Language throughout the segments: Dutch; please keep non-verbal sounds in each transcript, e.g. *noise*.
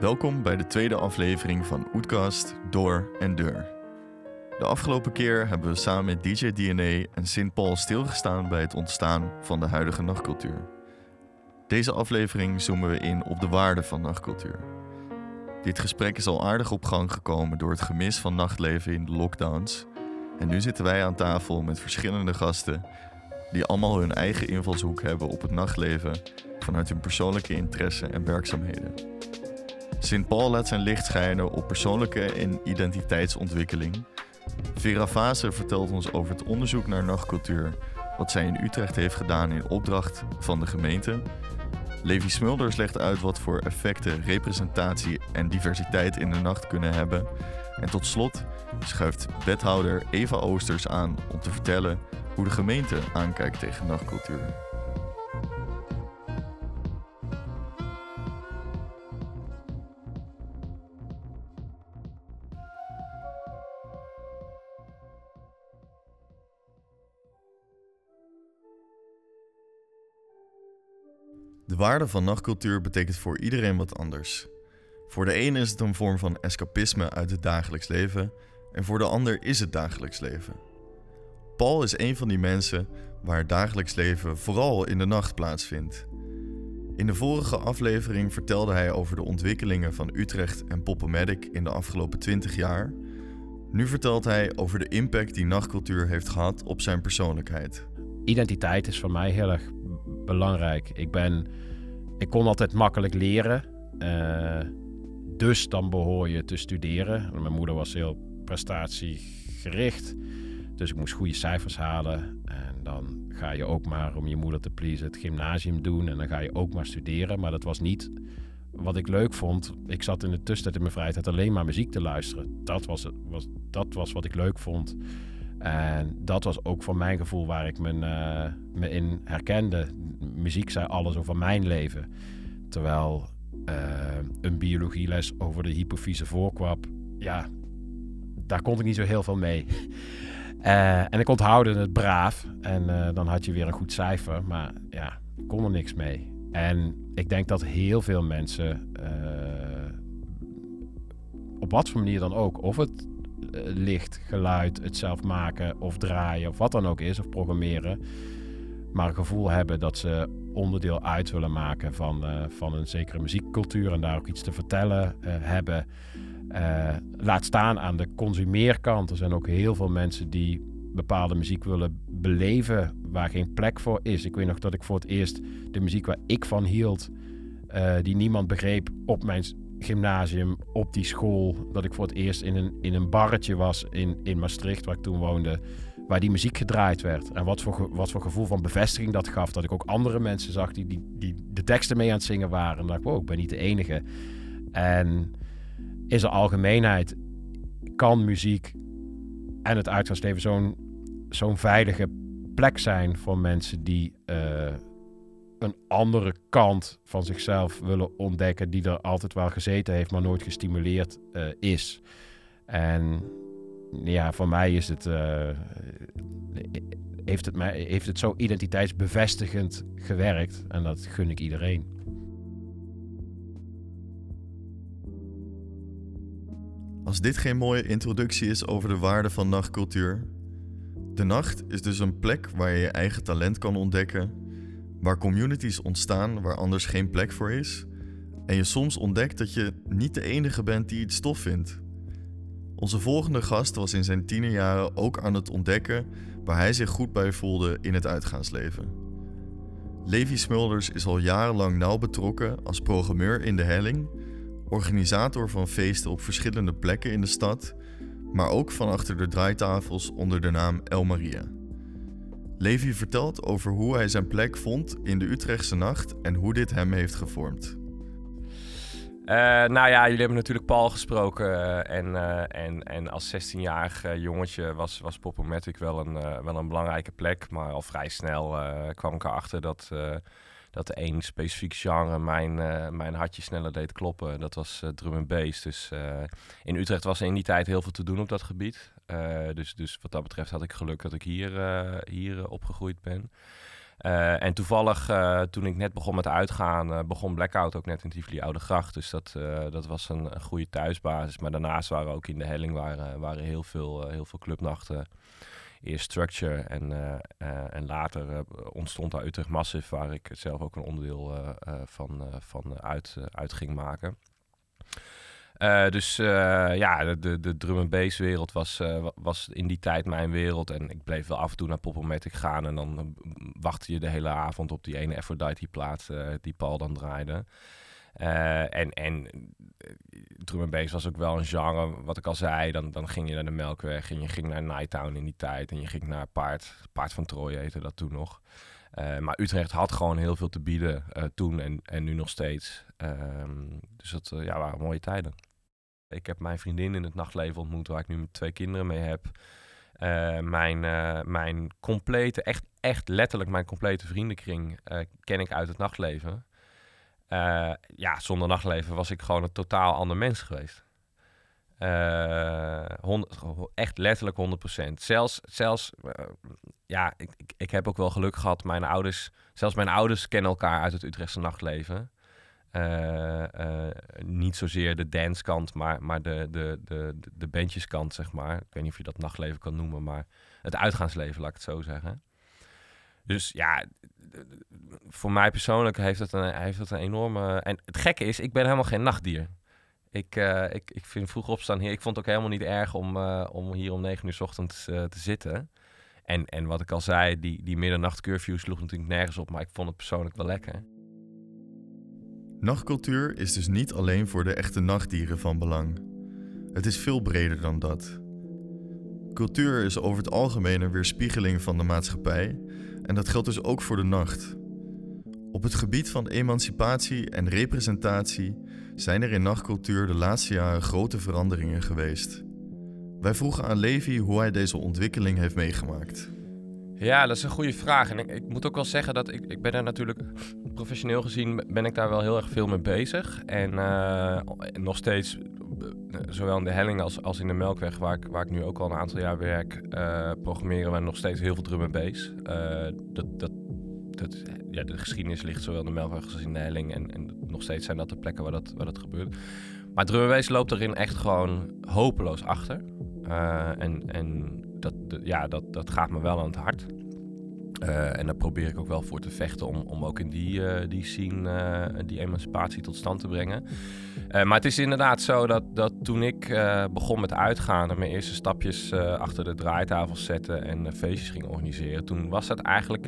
Welkom bij de tweede aflevering van Oetkast Door en Deur. De afgelopen keer hebben we samen met DJ DNA en Sint Paul stilgestaan bij het ontstaan van de huidige nachtcultuur. Deze aflevering zoomen we in op de waarde van nachtcultuur. Dit gesprek is al aardig op gang gekomen door het gemis van nachtleven in de lockdowns. En nu zitten wij aan tafel met verschillende gasten die allemaal hun eigen invalshoek hebben op het nachtleven vanuit hun persoonlijke interesse en werkzaamheden. Sint Paul laat zijn licht schijnen op persoonlijke en identiteitsontwikkeling. Vera Vase vertelt ons over het onderzoek naar nachtcultuur, wat zij in Utrecht heeft gedaan in opdracht van de gemeente. Levi Smulders legt uit wat voor effecten representatie en diversiteit in de nacht kunnen hebben. En tot slot schuift wethouder Eva Oosters aan om te vertellen hoe de gemeente aankijkt tegen nachtcultuur. De waarde van nachtcultuur betekent voor iedereen wat anders. Voor de ene is het een vorm van escapisme uit het dagelijks leven en voor de ander is het dagelijks leven. Paul is een van die mensen waar het dagelijks leven vooral in de nacht plaatsvindt. In de vorige aflevering vertelde hij over de ontwikkelingen van Utrecht en Poppomedic in de afgelopen 20 jaar. Nu vertelt hij over de impact die nachtcultuur heeft gehad op zijn persoonlijkheid. Identiteit is voor mij heel erg belangrijk. Ik, ben, ik kon altijd makkelijk leren. Uh, dus dan behoor je te studeren. Mijn moeder was heel prestatiegericht. Dus ik moest goede cijfers halen. En dan ga je ook maar, om je moeder te pleasen, het gymnasium doen. En dan ga je ook maar studeren. Maar dat was niet wat ik leuk vond. Ik zat in de tussentijd in mijn vrijheid alleen maar muziek te luisteren. Dat was, was, dat was wat ik leuk vond. En dat was ook voor mijn gevoel waar ik me, uh, me in herkende. Muziek zei alles over mijn leven. Terwijl uh, een biologieles over de hypofyse voorkwap, ja, daar kon ik niet zo heel veel mee. Uh, en ik onthoudde het braaf en dan had je weer een goed cijfer, maar ja, kon er niks mee. En ik denk dat heel veel mensen, op wat voor manier dan ook, of het licht, geluid, het zelf maken of draaien of wat dan ook is, of programmeren. Maar een gevoel hebben dat ze onderdeel uit willen maken van, uh, van een zekere muziekcultuur en daar ook iets te vertellen uh, hebben. Laat staan aan de consumeerkant. Er zijn ook heel veel mensen die bepaalde muziek willen beleven waar geen plek voor is. Ik weet nog dat ik voor het eerst de muziek waar ik van hield, die niemand begreep, op mijn gymnasium, op die school, dat ik voor het eerst in een, in een barretje was in, in Maastricht, waar ik toen woonde, waar die muziek gedraaid werd. En wat voor, wat voor gevoel van bevestiging dat gaf. Dat ik ook andere mensen zag die, die, die de teksten mee aan het zingen waren. En dacht ik, wow, ik ben niet de enige. En in zijn algemeenheid kan muziek en het uitgaansleven zo'n zo'n veilige plek zijn voor mensen die uh, een andere kant van zichzelf willen ontdekken, die er altijd wel gezeten heeft, maar nooit gestimuleerd uh, is. En ja, voor mij is het, uh, heeft, het mij, heeft het zo identiteitsbevestigend gewerkt en dat gun ik iedereen. Als dit geen mooie introductie is over de waarde van nachtcultuur. De nacht is dus een plek waar je je eigen talent kan ontdekken, waar communities ontstaan waar anders geen plek voor is, en je soms ontdekt dat je niet de enige bent die iets stof vindt. Onze volgende gast was in zijn tienerjaren ook aan het ontdekken waar hij zich goed bij voelde in het uitgaansleven. Levi Smulders is al jarenlang nauw betrokken als programmeur in de Helling, organisator van feesten op verschillende plekken in de stad, maar ook van achter de draaitafels onder de naam El Maria. Levi vertelt over hoe hij zijn plek vond in de Utrechtse nacht en hoe dit hem heeft gevormd. Uh, nou ja, jullie hebben natuurlijk Paul gesproken. Uh, en, uh, en, en als 16-jarig jongetje was, was Popomatic wel een, wel een belangrijke plek. Maar al vrij snel kwam ik erachter dat, dat één specifiek genre mijn, mijn hartje sneller deed kloppen. Dat was drum en bass. Dus in Utrecht was er in die tijd heel veel te doen op dat gebied. Dus, dus wat dat betreft had ik geluk dat ik hier, hier opgegroeid ben. Eh, en toevallig, eh, toen ik net begon met uitgaan, begon Blackout ook net in Tivoli Oude Gracht. Dus dat, dat was een, een, goede thuisbasis. Maar daarnaast waren ook in de helling waren, waren heel, veel, heel veel clubnachten. Eerst Structure en, en later ontstond daar Utrecht Massive, waar ik zelf ook een onderdeel van, van uit, uit ging maken. Uh, dus uh, ja, de, de drum and bass wereld was, uh, was in die tijd mijn wereld. En ik bleef wel af en toe naar Popomatic gaan. En dan wachtte je de hele avond op die ene Aphrodite plaat die Paul dan draaide. en en drum and bass was ook wel een genre, wat ik al zei. Dan, dan ging je naar de Melkweg en je ging naar Nighttown in die tijd. En je ging naar Paard, Paard van Troje heette dat toen nog. maar Utrecht had gewoon heel veel te bieden toen en, en nu nog steeds. Ehm, dus dat ja, waren mooie tijden. Ik heb mijn vriendin in het nachtleven ontmoet, waar ik nu met twee kinderen mee heb. Uh, mijn, uh, mijn complete, echt, echt letterlijk mijn complete vriendenkring uh, ken ik uit het nachtleven. ja, zonder nachtleven was ik gewoon een totaal ander mens geweest. 100, echt letterlijk 100%. Zelfs, zelfs ja, ik, ik, ik, heb ook wel geluk gehad. Mijn ouders, zelfs mijn ouders kennen elkaar uit het Utrechtse nachtleven. Uh, uh, niet zozeer de danskant, maar, maar de, de, de, de bandjeskant, zeg maar. Ik weet niet of je dat nachtleven kan noemen, maar het uitgaansleven, laat ik het zo zeggen. Dus ja, voor mij persoonlijk heeft het een, heeft het een enorme... En het gekke is, ik ben helemaal geen nachtdier. Ik, uh, ik, ik vind vroeg opstaan hier... Ik vond het ook helemaal niet erg om, om hier om negen uur s ochtends te zitten. En, en wat ik al zei, die, die middernachtcurfew sloeg natuurlijk nergens op, maar ik vond het persoonlijk wel lekker. Nachtcultuur is dus niet alleen voor de echte nachtdieren van belang. Het is veel breder dan dat. Cultuur is over het algemeen een weerspiegeling van de maatschappij en dat geldt dus ook voor de nacht. Op het gebied van emancipatie en representatie zijn er in nachtcultuur de laatste jaren grote veranderingen geweest. Wij vroegen aan Levi hoe hij deze ontwikkeling heeft meegemaakt. Ja, dat is een goede vraag. En ik, moet ook wel zeggen dat ik, ik ben er natuurlijk *laughs* professioneel gezien ben ik daar wel heel erg veel mee bezig. En uh, nog steeds, eh, zowel in de helling als, als in de Melkweg, waar ik, waar ik nu ook al een aantal jaar werk, uh, programmeren we nog steeds heel veel drum en bass. dat, dat, dat, ja, de geschiedenis ligt zowel in de Melkweg als in de helling. En, en nog steeds zijn dat de plekken waar dat, waar dat gebeurt. Maar drum loopt erin echt gewoon hopeloos achter. En en dat, ja, dat, dat gaat me wel aan het hart. Uh, en daar probeer ik ook wel voor te vechten om, om ook in die, uh, die scene die emancipatie tot stand te brengen. maar het is inderdaad zo dat, dat toen ik begon met uitgaan en mijn eerste stapjes achter de draaitafel zetten en feestjes ging organiseren, toen was dat eigenlijk,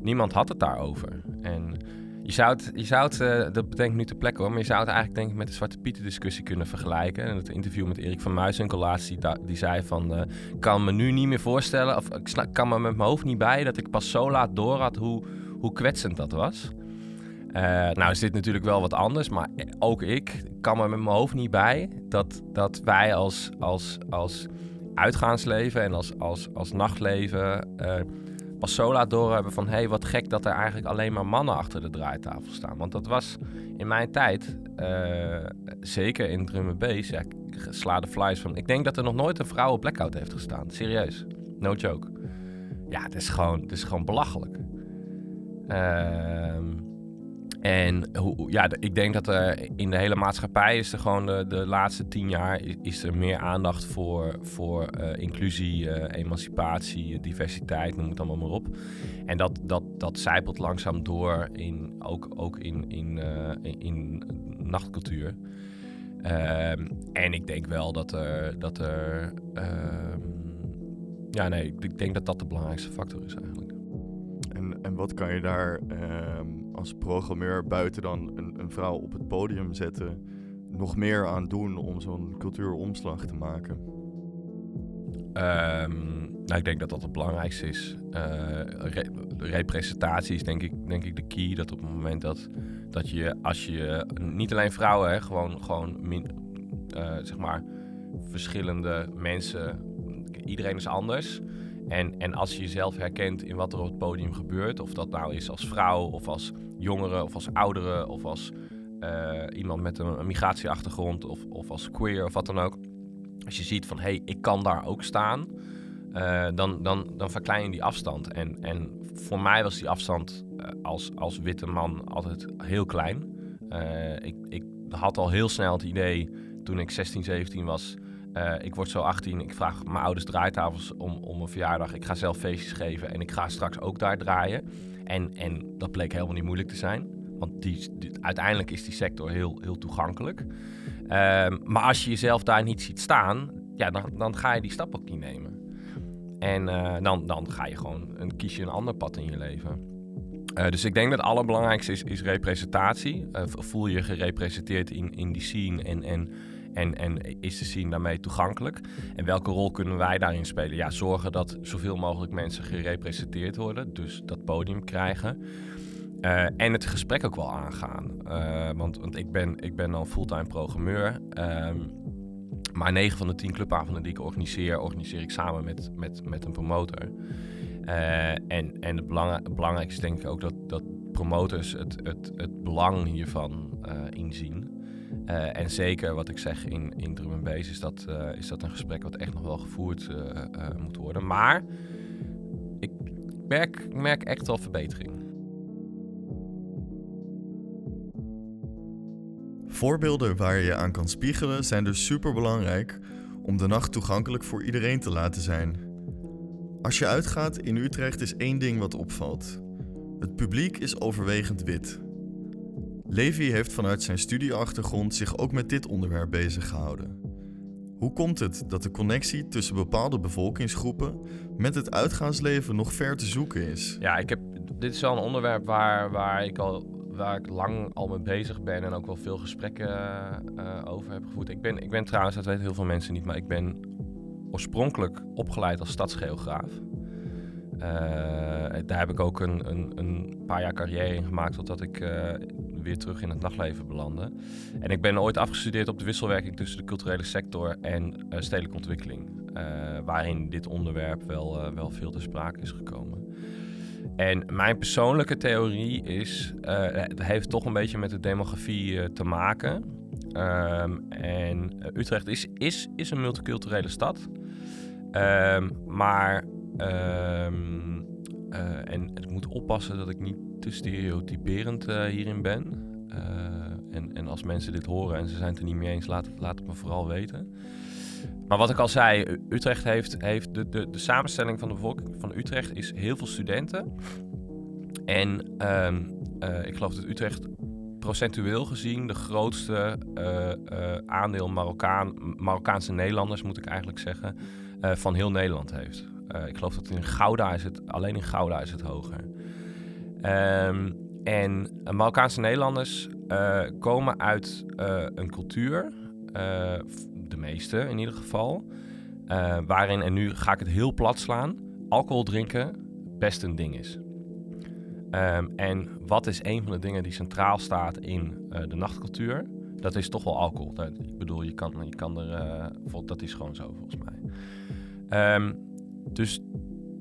niemand had het daarover. En je zou het, je zou het uh, dat bedenk nu te plekke hoor, maar je zou het eigenlijk denk ik met de Zwarte Pieten discussie kunnen vergelijken. En het interview met Erik van Muizenkel laatst, die, die zei van, uh, kan me nu niet meer voorstellen, of ik kan me met mijn hoofd niet bij dat ik pas zo laat door had hoe, hoe kwetsend dat was. Uh, nou is dit natuurlijk wel wat anders, maar ook ik kan me met mijn hoofd niet bij dat, dat wij als, als, als uitgaansleven en als, als, als nachtleven pas zo laat doorhebben van... hé, hey, wat gek dat er eigenlijk alleen maar mannen achter de draaitafel staan. Want dat was in mijn tijd, uh, zeker in drum bass, ja, sla de flies van... Ik denk dat er nog nooit een vrouw op blackout heeft gestaan. Serieus. No joke. Ja, het is gewoon, het is gewoon belachelijk. Ehm... En ja, ik denk dat er in de hele maatschappij is er gewoon de, de laatste tien jaar is er meer aandacht voor, voor uh, inclusie, uh, emancipatie, diversiteit, noem het allemaal maar op. En dat, dat, dat zijpelt langzaam door in, ook, ook in, in, in, in, nachtcultuur. Um, en ik denk wel dat er. Dat er um, ja, nee, ik denk dat dat de belangrijkste factor is eigenlijk. En, en wat kan je daar um, als programmeur buiten dan een, een, vrouw op het podium zetten, nog meer aan doen om zo'n cultuuromslag te maken? Um, nou, ik denk dat dat het belangrijkste is. Uh, representatie is denk ik, denk ik de key. Dat op het moment dat, dat je, als je, niet alleen vrouwen, hè, gewoon, gewoon uh, zeg maar, verschillende mensen, iedereen is anders. En, en als je jezelf herkent in wat er op het podium gebeurt, of dat nou is als vrouw of als jongere of als oudere of als uh, iemand met een, migratieachtergrond of, of als queer of wat dan ook. Als je ziet van hé, hey, ik kan daar ook staan, uh, dan, dan, dan verklein je die afstand. En, en voor mij was die afstand eh, als, als witte man altijd heel klein. Eh, ik, ik had al heel snel het idee, toen ik 16, 17 was... eh, ik word zo 18, ik vraag mijn ouders draaitafels om, om een verjaardag. Ik ga zelf feestjes geven en ik ga straks ook daar draaien. En, en dat bleek helemaal niet moeilijk te zijn. Want die, uiteindelijk is die sector heel, heel toegankelijk. Ehm, maar als je jezelf daar niet ziet staan, ja, dan, dan ga je die stap ook niet nemen. En eh, dan, dan ga je gewoon een, kies je een ander pad in je leven. Eh, dus ik denk dat het allerbelangrijkste is, is representatie. Voel je gerepresenteerd in, in die scene en, en, en, en is de scene daarmee toegankelijk? En welke rol kunnen wij daarin spelen? Ja, zorgen dat zoveel mogelijk mensen gerepresenteerd worden, dus dat podium krijgen. Eh, en het gesprek ook wel aangaan. Eh, want want ik, ben, ik ben dan fulltime programmeur. Ehm, maar 9 van de 10 clubavonden die ik organiseer, organiseer ik samen met, met, met een promotor. Eh, en en het, belang, het belangrijkste denk ik ook dat, dat promotors het, het, het belang hiervan inzien. Eh, en zeker wat ik zeg in, in drum is dat, eh, is dat een gesprek wat echt nog wel gevoerd eh, moet worden. Maar ik merk, merk echt wel verbetering. Voorbeelden waar je je aan kan spiegelen zijn dus super belangrijk om de nacht toegankelijk voor iedereen te laten zijn. Als je uitgaat in Utrecht is één ding wat opvalt. Het publiek is overwegend wit. Levi heeft vanuit zijn studieachtergrond zich ook met dit onderwerp bezig gehouden. Hoe komt het dat de connectie tussen bepaalde bevolkingsgroepen met het uitgaansleven nog ver te zoeken is? Ja, ik heb, dit is wel een onderwerp waar, waar, ik al, waar ik lang al mee bezig ben en ook wel veel gesprekken eh, over heb gevoerd. Ik ben, ik ben trouwens, dat weten heel veel mensen niet, maar ik ben oorspronkelijk opgeleid als stadsgeograaf. Eh, daar heb ik ook een, een, een paar jaar carrière in gemaakt totdat ik eh, weer terug in het nachtleven belandde. En ik ben ooit afgestudeerd op de wisselwerking tussen de culturele sector en eh, stedelijke ontwikkeling. eh, waarin dit onderwerp wel, eh, wel veel ter sprake is gekomen. En mijn persoonlijke theorie is, het heeft toch een beetje met de demografie te maken. Ehm, en Utrecht is, is, is een multiculturele stad. Ehm, maar, ehm, eh, en ik moet oppassen dat ik niet te stereotyperend eh, hierin ben. Eh, en, en als mensen dit horen en ze zijn het er niet mee eens, laat laat het me vooral weten. Maar wat ik al zei, Utrecht heeft, heeft de, de, samenstelling van de bevolking van Utrecht is heel veel studenten. En ehm, eh, ik geloof dat Utrecht procentueel gezien de grootste eh, eh, aandeel Marokkaan, Marokkaanse Nederlanders, moet ik eigenlijk zeggen, eh, van heel Nederland heeft. Eh, ik geloof dat in Gouda is het, alleen in Gouda is het hoger. Ehm, en Marokkaanse Nederlanders eh, komen uit eh, een cultuur, de meeste in ieder geval, waarin, en nu ga ik het heel plat slaan, alcohol drinken best een ding is. Ehm, en wat is een van de dingen die centraal staat in de nachtcultuur? Dat is toch wel alcohol. Dat, ik bedoel, je kan, je kan er. dat is gewoon zo volgens mij. Ehm, dus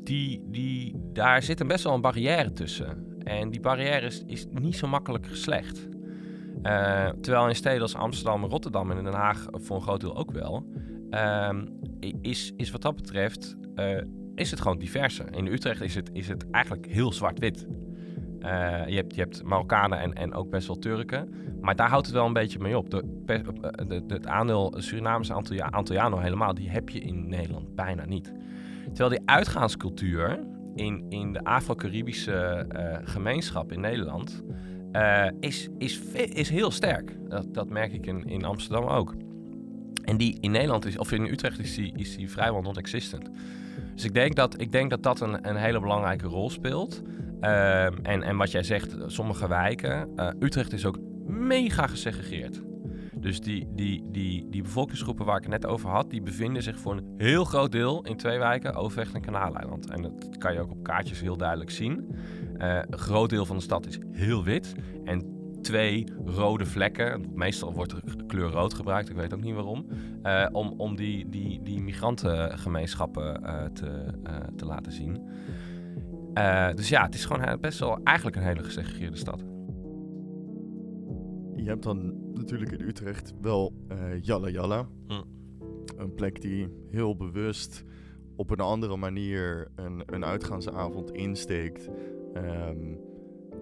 die, die, daar zit een best wel een barrière tussen. En die barrière is, is niet zo makkelijk geslecht. Eh, terwijl in steden als Amsterdam, Rotterdam en Den Haag voor een groot deel ook wel, ehm, is, is wat dat betreft, eh, is het gewoon diverser. In Utrecht is het, is het eigenlijk heel zwart-wit. Eh, je, hebt, je hebt Marokkanen en, en ook best wel Turken. Maar daar houdt het wel een beetje mee op. De, het aandeel Surinamers Antillia, Antilliano helemaal, die heb je in Nederland bijna niet. Terwijl die uitgaanscultuur in, in de Afro-Caribische eh, gemeenschap in Nederland eh, is, is, is heel sterk. Dat, dat merk ik in, in Amsterdam ook. En die in Nederland is, of in Utrecht is die, is die vrijwel non-existent. Dus ik denk dat ik denk dat, dat een, een hele belangrijke rol speelt. Ehm, en, en wat jij zegt, sommige wijken. eh, Utrecht is ook mega gesegregeerd. Dus die, die, die, die bevolkingsgroepen waar ik het net over had, die bevinden zich voor een heel groot deel in twee wijken, Overvecht en Kanaaleiland. En dat kan je ook op kaartjes heel duidelijk zien. Eh, een groot deel van de stad is heel wit. En twee rode vlekken, meestal wordt de kleur rood gebruikt, ik weet ook niet waarom, eh, om, om die, die, die migrantengemeenschappen eh, te, te laten zien. Dus ja, het is gewoon best wel eigenlijk een hele gesegregeerde stad. Je hebt dan natuurlijk in Utrecht wel eh Jalla Jalla. Mm. Een plek die heel bewust op een andere manier een, een uitgaansavond insteekt. Ehm,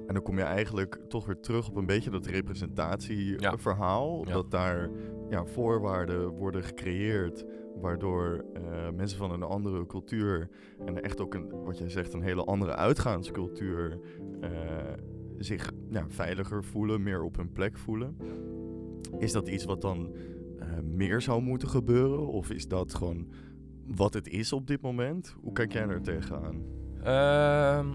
en dan kom je eigenlijk toch weer terug op een beetje dat representatieverhaal. Ja. Dat daar ja, voorwaarden worden gecreëerd. Waardoor eh, mensen van een andere cultuur en echt ook een, wat jij zegt, een hele andere uitgaanscultuur eh, zich veiliger voelen, meer op hun plek voelen. Is dat iets wat dan eh, meer zou moeten gebeuren? Of is dat gewoon wat het is op dit moment? Hoe kijk jij er tegenaan? Ehm,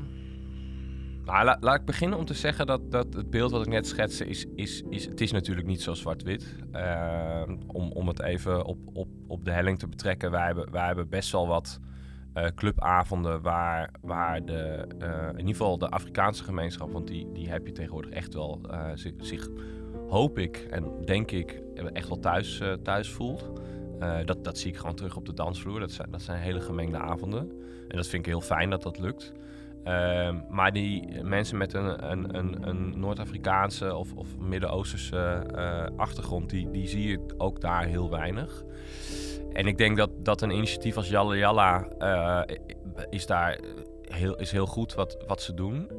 nou, la- laat ik beginnen om te zeggen dat, dat het beeld wat ik net schetste, is, is, is, het is natuurlijk niet zo zwart-wit. Ehm, om, om het even op, op, op de helling te betrekken, wij hebben, wij hebben best wel wat eh, clubavonden waar, waar de, eh, in ieder geval de Afrikaanse gemeenschap, want die, die heb je tegenwoordig echt wel, eh, zich, hoop ik en denk ik, echt wel thuis, thuis voelt. Dat, dat zie ik gewoon terug op de dansvloer. Dat zijn, dat zijn hele gemengde avonden. En dat vind ik heel fijn dat dat lukt. Ehm, maar die mensen met een, een, een, een Noord-Afrikaanse of, of Midden-Oosterse achtergrond, die, die zie je ook daar heel weinig. En ik denk dat, dat een initiatief als Yalla Yalla eh, is daar heel, is heel goed wat, wat ze doen.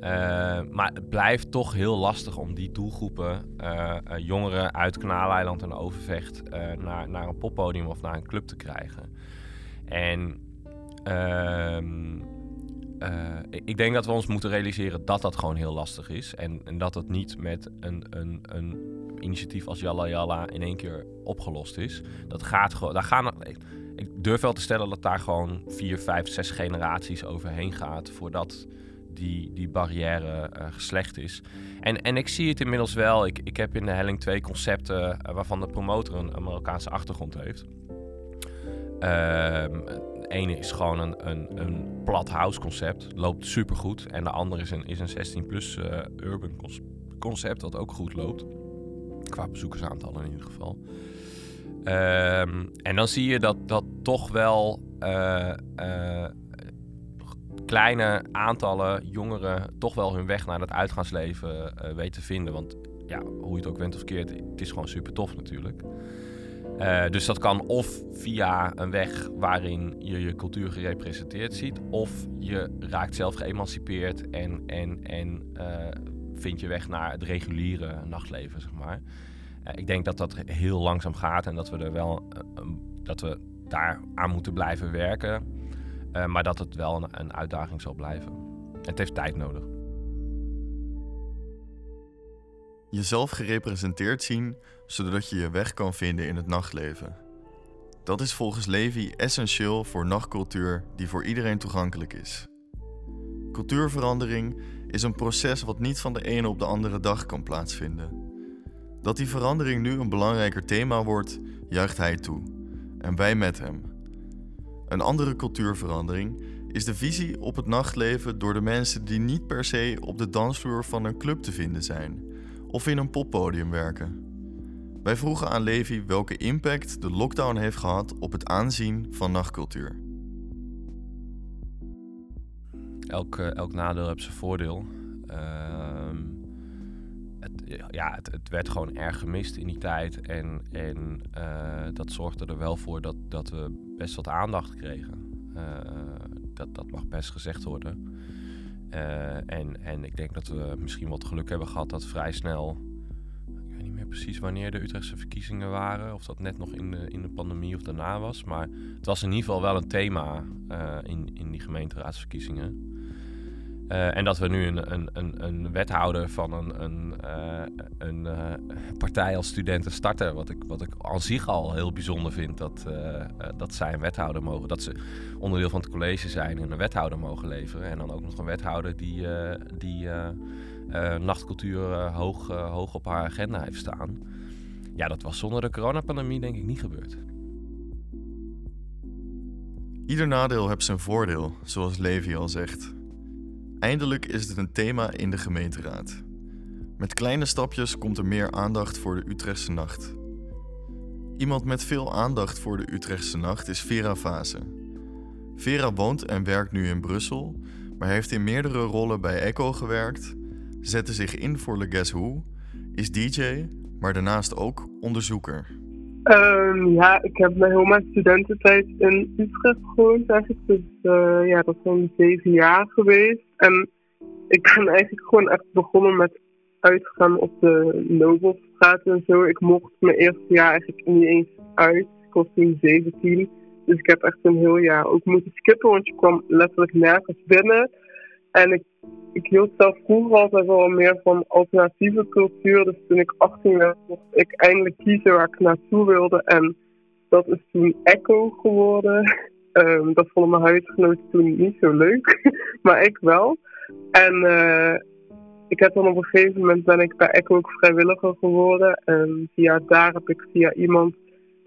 Uh, maar het blijft toch heel lastig om die doelgroepen, uh, jongeren uit Kanaaleiland en Overvecht, naar, naar een poppodium of naar een club te krijgen. En ehm, ik denk dat we ons moeten realiseren dat dat gewoon heel lastig is. En, en dat het niet met een, een, een initiatief als Yalla Yalla in één keer opgelost is. Dat gaat gewoon. Daar gaan, ik durf wel te stellen dat daar gewoon vier, vijf, zes generaties overheen gaat voordat die, die barrière uh, geslecht is. En, en ik zie het inmiddels wel. Ik, ik heb in de helling twee concepten uh, waarvan de promotor een, een Marokkaanse achtergrond heeft. De ene is gewoon een, een, een plat house concept, loopt supergoed. En de andere is een, is een 16 plus uh, urban concept, dat ook goed loopt. Qua bezoekersaantallen in ieder geval. Um, en dan zie je dat, dat toch wel kleine aantallen jongeren toch wel hun weg naar het uitgaansleven weten te vinden. Want ja, hoe je het ook went of keert, het is gewoon super tof natuurlijk. Uh, dus dat kan of via een weg waarin je je cultuur gerepresenteerd ziet, of je raakt zelf geëmancipeerd en, en, en uh, je weg naar het reguliere nachtleven, zeg maar. ik denk dat dat heel langzaam gaat en dat we er wel dat we daar aan moeten blijven werken. Maar dat het wel een, uitdaging zal blijven. Het heeft tijd nodig. Jezelf gerepresenteerd zien, zodat je je weg kan vinden in het nachtleven. Dat is volgens Levi essentieel voor nachtcultuur die voor iedereen toegankelijk is. Cultuurverandering is een proces wat niet van de ene op de andere dag kan plaatsvinden. Dat die verandering nu een belangrijker thema wordt, juicht hij toe. En wij met hem. Een andere cultuurverandering is de visie op het nachtleven door de mensen die niet per se op de dansvloer van een club te vinden zijn of in een poppodium werken. Wij vroegen aan Levi welke impact de lockdown heeft gehad op het aanzien van nachtcultuur. Elk, elk nadeel heeft zijn voordeel. Uh, het, ja, het, het, werd gewoon erg gemist in die tijd. En, en uh, dat zorgde er wel voor dat, dat we best wat aandacht kregen. Uh, dat, dat mag best gezegd worden. Uh, en, en ik denk dat we misschien wat geluk hebben gehad dat vrij snel. Ik weet niet meer precies wanneer de Utrechtse verkiezingen waren. Of dat net nog in de, in de pandemie of daarna was. Maar het was in ieder geval wel een thema in, in die gemeenteraadsverkiezingen. Uh, en dat we nu een, een, een, een wethouder van een, een, uh, een uh, partij als studenten starten, wat ik, wat ik aan zich al heel bijzonder vind, dat, dat zij een wethouder mogen, dat ze onderdeel van het college zijn en een wethouder mogen leveren. En dan ook nog een wethouder die, die nachtcultuur hoog, hoog op haar agenda heeft staan. Ja, dat was zonder de coronapandemie denk ik niet gebeurd. Ieder nadeel heeft zijn voordeel, zoals Levi al zegt. Eindelijk is het een thema in de gemeenteraad. Met kleine stapjes komt er meer aandacht voor de Utrechtse nacht. Iemand met veel aandacht voor de Utrechtse nacht is Vera Vase. Vera woont en werkt nu in Brussel, maar heeft in meerdere rollen bij Echo gewerkt, zette zich in voor Le Guess Who, is DJ, maar daarnaast ook onderzoeker. Ehm, ja, ik heb mijn heel mijn studententijd in Utrecht gewoond eigenlijk. Dus ja, dat is zo'n zeven jaar geweest. En ik ben eigenlijk gewoon echt begonnen met uitgaan op de Nobelstraat en zo. Ik mocht mijn eerste jaar eigenlijk niet eens uit. Ik was toen 17. Dus ik heb echt een heel jaar ook moeten skippen, want je kwam letterlijk nergens binnen. En ik, ik hield zelf vroeger altijd wel meer van alternatieve cultuur. Dus toen ik 18 werd, mocht ik eindelijk kiezen waar ik naartoe wilde. En dat is toen Echo geworden. Um, dat vonden mijn huisgenoten toen niet zo leuk, *laughs* maar ik wel. En uh, ik heb dan op een gegeven moment ben ik bij Echo ook vrijwilliger geworden. En via daar heb ik via iemand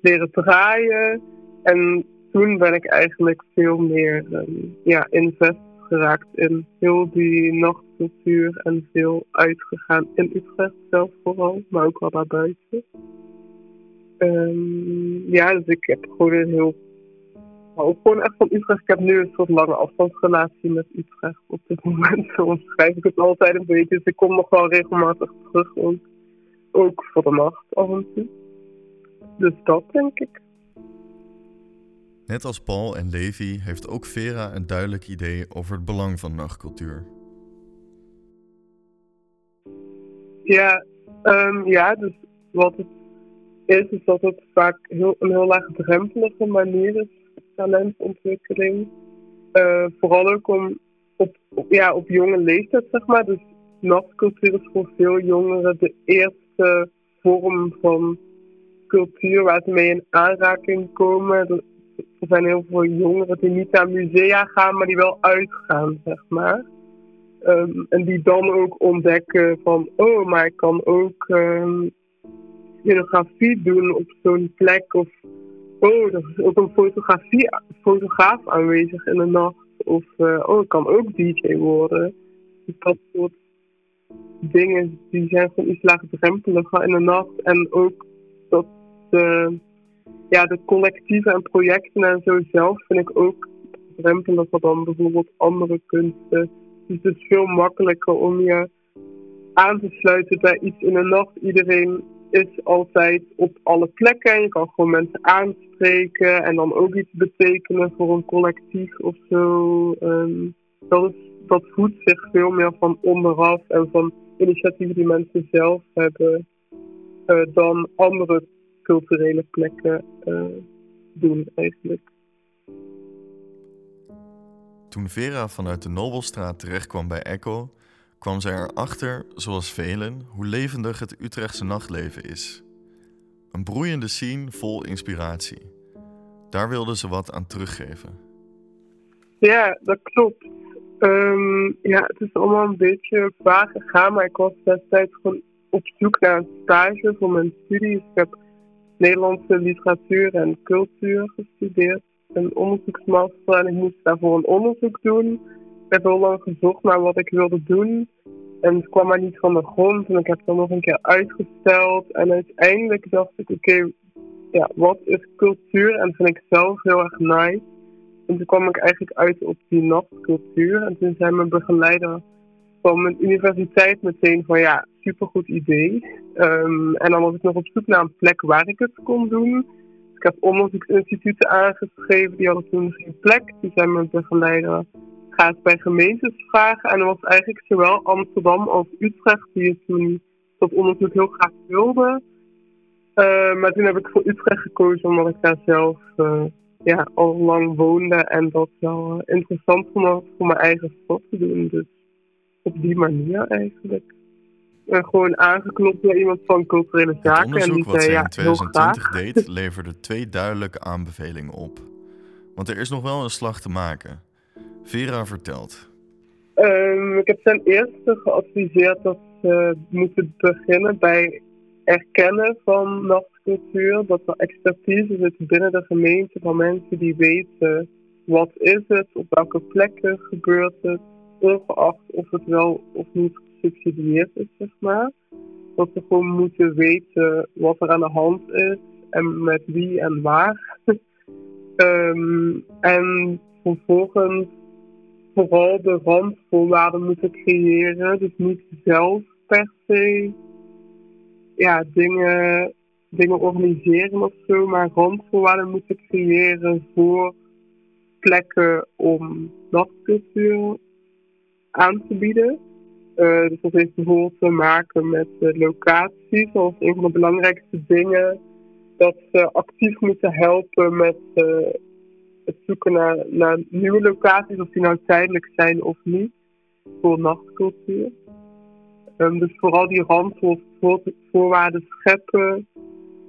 leren draaien. En toen ben ik eigenlijk veel meer um, ja, invest geraakt in heel die nachtcultuur en veel uitgegaan in Utrecht zelf vooral, maar ook wel daarbuiten. Um, ja, dus ik heb gewoon een heel ook gewoon echt van Utrecht. Ik heb nu een soort lange afstandsrelatie met Utrecht op dit moment. *laughs* Zo omschrijf ik het altijd een beetje. Dus ik kom nog wel regelmatig terug. Ook, ook voor de nacht af en toe. Dus dat denk ik. Net als Paul en Levi heeft ook Vera een duidelijk idee over het belang van nachtcultuur. Ja, um, ja dus wat het is, is dat het vaak heel, een heel laagdrempelige manier is talentontwikkeling. Uh, vooral ook om op, ja, op jonge leeftijd, zeg maar. Dus nachtcultuur is voor veel jongeren de eerste vorm van cultuur waar ze mee in aanraking komen. Er, zijn heel veel jongeren die niet naar musea gaan, maar die wel uitgaan, zeg maar. Um, en die dan ook ontdekken van, oh, maar ik kan ook um, scenografie doen op zo'n plek of oh, er is ook een fotografie, fotograaf aanwezig in de nacht. Of, uh, oh, ik kan ook DJ worden. Dus dat soort dingen, die zijn gewoon iets laagdrempeliger in de nacht. En ook dat de, ja, de collectieven en projecten en zo zelf vind ik ook drempeliger dan bijvoorbeeld andere kunsten. Dus het is veel makkelijker om je aan te sluiten bij iets in de nacht. Iedereen is altijd op alle plekken. Je kan gewoon mensen aanspreken en dan ook iets betekenen voor een collectief of zo. Um, dat, dat voedt zich veel meer van onderaf en van initiatieven die mensen zelf hebben uh, dan andere culturele plekken uh, doen eigenlijk. Toen Vera vanuit de Nobelstraat terechtkwam bij Echo, kwam zij erachter, zoals velen, hoe levendig het Utrechtse nachtleven is. Een broeiende scene vol inspiratie. Daar wilde ze wat aan teruggeven. Ja, dat klopt. Um, ja, het is allemaal een beetje vaag gegaan, maar ik was destijds gewoon op zoek naar een stage voor mijn studies. Ik heb Nederlandse literatuur en cultuur gestudeerd, een onderzoeksmaster en ik moest daarvoor een onderzoek doen heb heel lang gezocht naar wat ik wilde doen. En het kwam maar niet van de grond. En ik heb dan nog een keer uitgesteld. En uiteindelijk dacht ik, oké, ja, wat is cultuur? En dat vind ik zelf heel erg nice. En toen kwam ik eigenlijk uit op die nachtcultuur. En toen zei mijn begeleider van mijn universiteit meteen van ja, supergoed idee. Um, en dan was ik nog op zoek naar een plek waar ik het kon doen. ik heb onderzoeksinstituten aangeschreven, die hadden toen geen plek. Toen zei mijn begeleider, gaat bij gemeentes vragen. En dat was eigenlijk zowel Amsterdam als Utrecht die het toen dat onderzoek heel graag wilde. Uh, maar toen heb ik voor Utrecht gekozen omdat ik daar zelf uh, ja, al lang woonde en dat wel uh, interessant vond voor mijn eigen stad te doen. Dus op die manier eigenlijk. En gewoon aangeklopt door iemand van culturele zaken. Het onderzoek en die wat zei, ja, in 2020 heel graag. *laughs* deed, leverde twee duidelijke aanbevelingen op. Want er is nog wel een slag te maken. Vera vertelt. Um, ik heb ten eerste geadviseerd dat ze moeten beginnen bij erkennen van nachtcultuur. Dat er expertise zit binnen de gemeente van mensen die weten wat is het, op welke plekken gebeurt het, ongeacht of het wel of niet gesubsidieerd is, zeg maar. Dat ze gewoon moeten weten wat er aan de hand is en met wie en waar. um, *laughs* en vervolgens vooral de randvoorwaarden moeten creëren. Dus niet zelf per se ja, dingen dingen organiseren of zo, maar randvoorwaarden moeten creëren voor plekken om nachtcultuur aan te bieden. Uh, dus dat heeft bijvoorbeeld te maken met locaties, zoals een van de belangrijkste dingen. Dat ze actief moeten helpen met uh, het zoeken naar, nieuwe locaties, of die nou tijdelijk zijn of niet, voor nachtcultuur. Um, dus vooral die randvoorwaarden scheppen,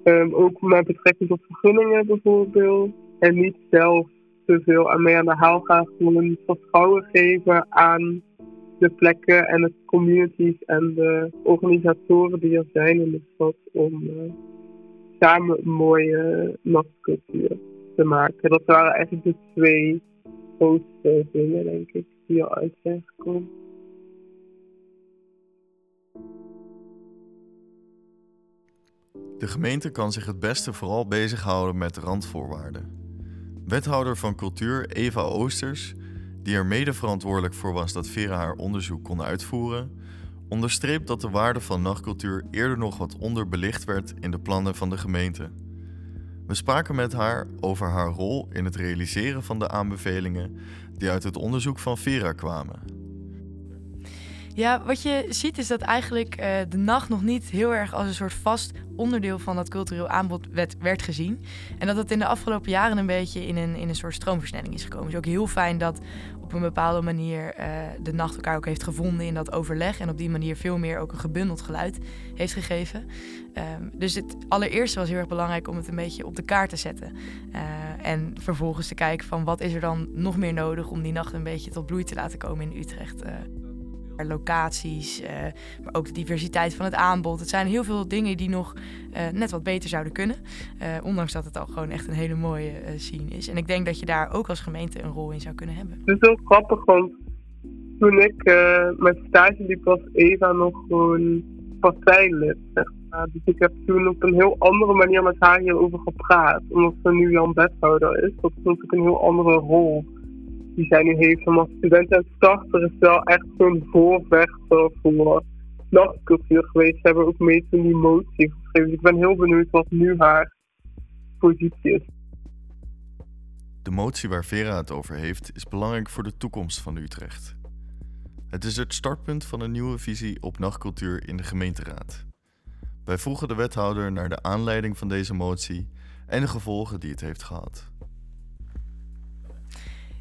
um, ook met betrekking tot vergunningen bijvoorbeeld. En niet zelf te veel aan mee aan de haal gaan, gewoon vertrouwen geven aan de plekken en de communities en de organisatoren die er zijn in de stad om uh, samen een mooie nachtcultuur Dat waren eigenlijk de twee grootste dingen, denk ik, die eruit zijn gekomen. De gemeente kan zich het beste vooral bezighouden met randvoorwaarden. Wethouder van Cultuur Eva Oosters die er mede verantwoordelijk voor was dat Vera haar onderzoek kon uitvoeren, onderstreept dat de waarde van nachtcultuur eerder nog wat onderbelicht werd in de plannen van de gemeente. We spraken met haar over haar rol in het realiseren van de aanbevelingen die uit het onderzoek van Vera kwamen. Ja, wat je ziet is dat eigenlijk uh, de nacht nog niet heel erg als een soort vast onderdeel van dat cultureel aanbod werd, gezien. En dat het in de afgelopen jaren een beetje in een, in een soort stroomversnelling is gekomen. Het is ook heel fijn dat op een bepaalde manier uh, de nacht elkaar ook heeft gevonden in dat overleg. En op die manier veel meer ook een gebundeld geluid heeft gegeven. Um, dus het allereerste was heel erg belangrijk om het een beetje op de kaart te zetten. Uh, en vervolgens te kijken van wat is er dan nog meer nodig om die nacht een beetje tot bloei te laten komen in Utrecht locaties, uh, maar ook de diversiteit van het aanbod. Het zijn heel veel dingen die nog uh, net wat beter zouden kunnen. Uh, ondanks dat het al gewoon echt een hele mooie scene is. En ik denk dat je daar ook als gemeente een rol in zou kunnen hebben. Het is heel grappig, want toen ik met stage liep was Eva nog gewoon partijlid. Dus ik heb toen op een heel andere manier met haar hierover gepraat. Omdat ze nu Jan Wethouder is. Dat is natuurlijk een heel andere rol die zij nu heeft om als student en starter is wel echt zo'n voorvechter voor nachtcultuur geweest. Ze hebben ook mee toen die motie geschreven. ik ben heel benieuwd wat nu haar positie is. De motie waar Vera het over heeft is belangrijk voor de toekomst van Utrecht. Het is het startpunt van een nieuwe visie op nachtcultuur in de gemeenteraad. Wij vroegen de wethouder naar de aanleiding van deze motie en de gevolgen die het heeft gehad.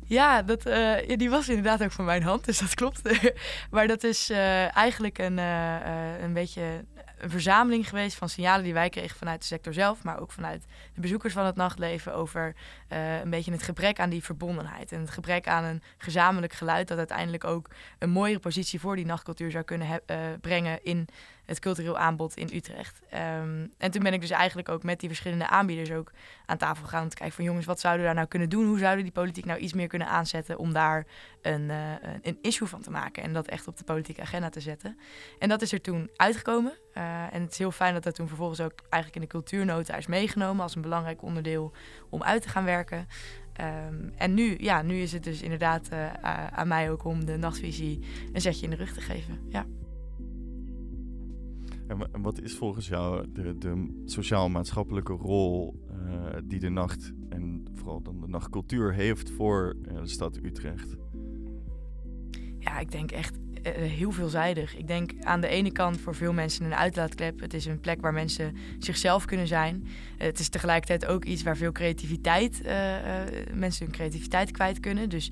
Ja, dat, ja, die was inderdaad ook van mijn hand, dus dat klopt. *laughs* maar dat is uh, eigenlijk een, uh, een beetje een verzameling geweest van signalen die wij kregen vanuit de sector zelf, maar ook vanuit de bezoekers van het nachtleven over een beetje het gebrek aan die verbondenheid en het gebrek aan een gezamenlijk geluid dat uiteindelijk ook een mooiere positie voor die nachtcultuur zou kunnen brengen in het cultureel aanbod in Utrecht. Um, en toen ben ik dus eigenlijk ook met die verschillende aanbieders ook aan tafel gegaan om te kijken van jongens, wat zouden we daar nou kunnen doen? Hoe zouden die politiek nou iets meer kunnen aanzetten om daar een, uh, een issue van te maken en dat echt op de politieke agenda te zetten? En dat is er toen uitgekomen. Uh, en het is heel fijn dat dat toen vervolgens ook eigenlijk in de cultuurnota is meegenomen als een belangrijk onderdeel om uit te gaan werken. Um, en nu, ja, nu is het dus inderdaad uh, aan mij ook om de nachtvisie een zetje in de rug te geven. Ja. En wat is volgens jou de, de sociaal-maatschappelijke rol uh, die de nacht en vooral dan de nachtcultuur heeft voor uh, de stad Utrecht? Ja, ik denk echt heel veelzijdig. Ik denk aan de ene kant voor veel mensen een uitlaatklep. Het is een plek waar mensen zichzelf kunnen zijn. Het is tegelijkertijd ook iets waar veel creativiteit, uh, mensen hun creativiteit kwijt kunnen. Dus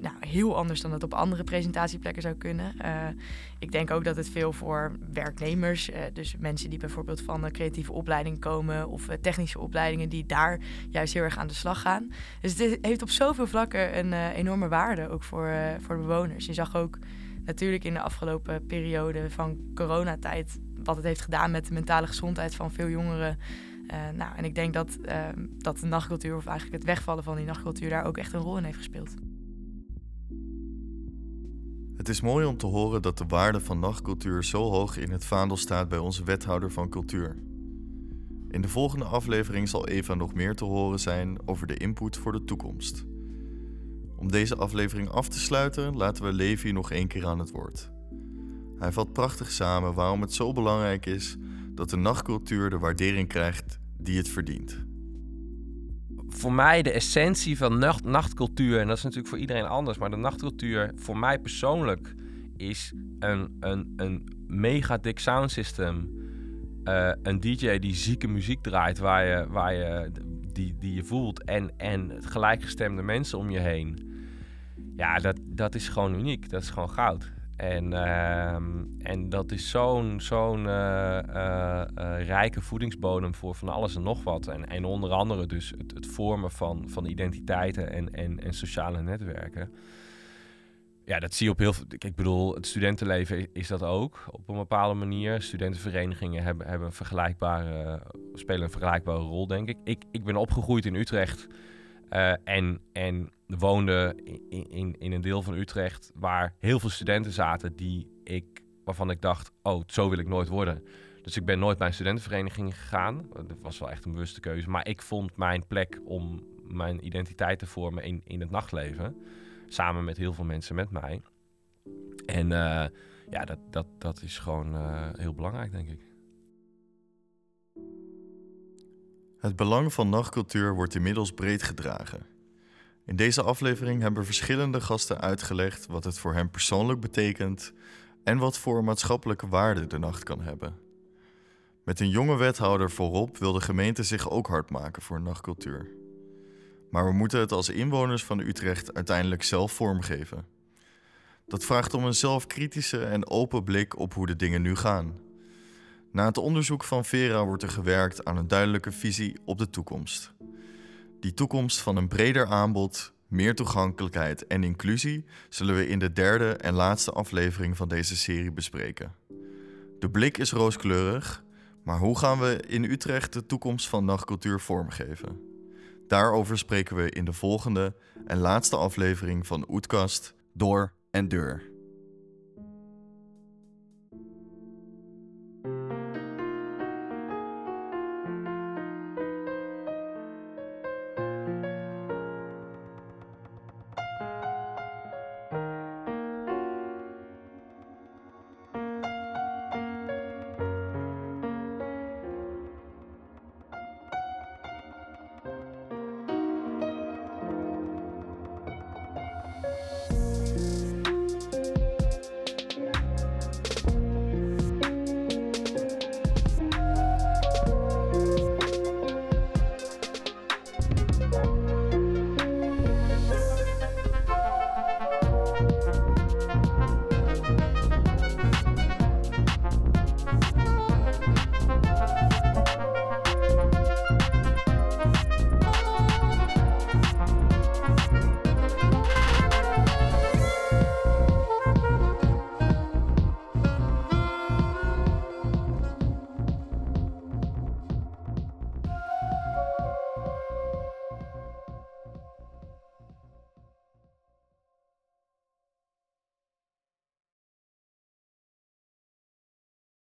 nou, heel anders dan dat op andere presentatieplekken zou kunnen. ik denk ook dat het veel voor werknemers, dus mensen die bijvoorbeeld van een creatieve opleiding komen of technische opleidingen, die daar juist heel erg aan de slag gaan. Dus het heeft op zoveel vlakken een enorme waarde ook voor, voor de bewoners. Je zag ook natuurlijk in de afgelopen periode van coronatijd wat het heeft gedaan met de mentale gezondheid van veel jongeren. Uh, nou, en ik denk dat, uh, dat de nachtcultuur, of eigenlijk het wegvallen van die nachtcultuur, daar ook echt een rol in heeft gespeeld. Het is mooi om te horen dat de waarde van nachtcultuur zo hoog in het vaandel staat bij onze wethouder van cultuur. In de volgende aflevering zal Eva nog meer te horen zijn over de input voor de toekomst. Om deze aflevering af te sluiten, laten we Levi nog één keer aan het woord. Hij vat prachtig samen waarom het zo belangrijk is dat de nachtcultuur de waardering krijgt die het verdient. Voor mij de essentie van nacht, nachtcultuur, en dat is natuurlijk voor iedereen anders, maar de nachtcultuur voor mij persoonlijk is een, een, een mega dik sound system. Eh, een DJ die zieke muziek draait, waar je, waar je, die, die je voelt. En, en gelijkgestemde mensen om je heen. Ja, dat, dat is gewoon uniek. Dat is gewoon goud. En, ehm, en dat is zo'n zo'n eh, eh, eh, rijke voedingsbodem voor van alles en nog wat. En, en onder andere dus het, het vormen van, van identiteiten en, en, en sociale netwerken. Ja, dat zie je op heel veel. Ik bedoel, het studentenleven is dat ook op een bepaalde manier. Studentenverenigingen hebben, hebben een vergelijkbare, spelen een vergelijkbare rol, denk ik. Ik, ik ben opgegroeid in Utrecht. en, en woonde in, in, in, een deel van Utrecht waar heel veel studenten zaten die ik, waarvan ik dacht, oh, zo wil ik nooit worden. Dus ik ben nooit bij een studentenvereniging gegaan. Dat was wel echt een bewuste keuze. Maar ik vond mijn plek om mijn identiteit te vormen in, in het nachtleven. Samen met heel veel mensen met mij. En uh, ja, dat, dat, dat is gewoon uh, heel belangrijk, denk ik. Het belang van nachtcultuur wordt inmiddels breed gedragen. In deze aflevering hebben verschillende gasten uitgelegd wat het voor hen persoonlijk betekent en wat voor maatschappelijke waarde de nacht kan hebben. Met een jonge wethouder voorop wil de gemeente zich ook hard maken voor nachtcultuur. Maar we moeten het als inwoners van Utrecht uiteindelijk zelf vormgeven. Dat vraagt om een zelfkritische en open blik op hoe de dingen nu gaan. Na het onderzoek van Vera wordt er gewerkt aan een duidelijke visie op de toekomst. Die toekomst van een breder aanbod, meer toegankelijkheid en inclusie zullen we in de derde en laatste aflevering van deze serie bespreken. De blik is rooskleurig, maar hoe gaan we in Utrecht de toekomst van nachtcultuur vormgeven? Daarover spreken we in de volgende en laatste aflevering van Oetkast, Door en Deur.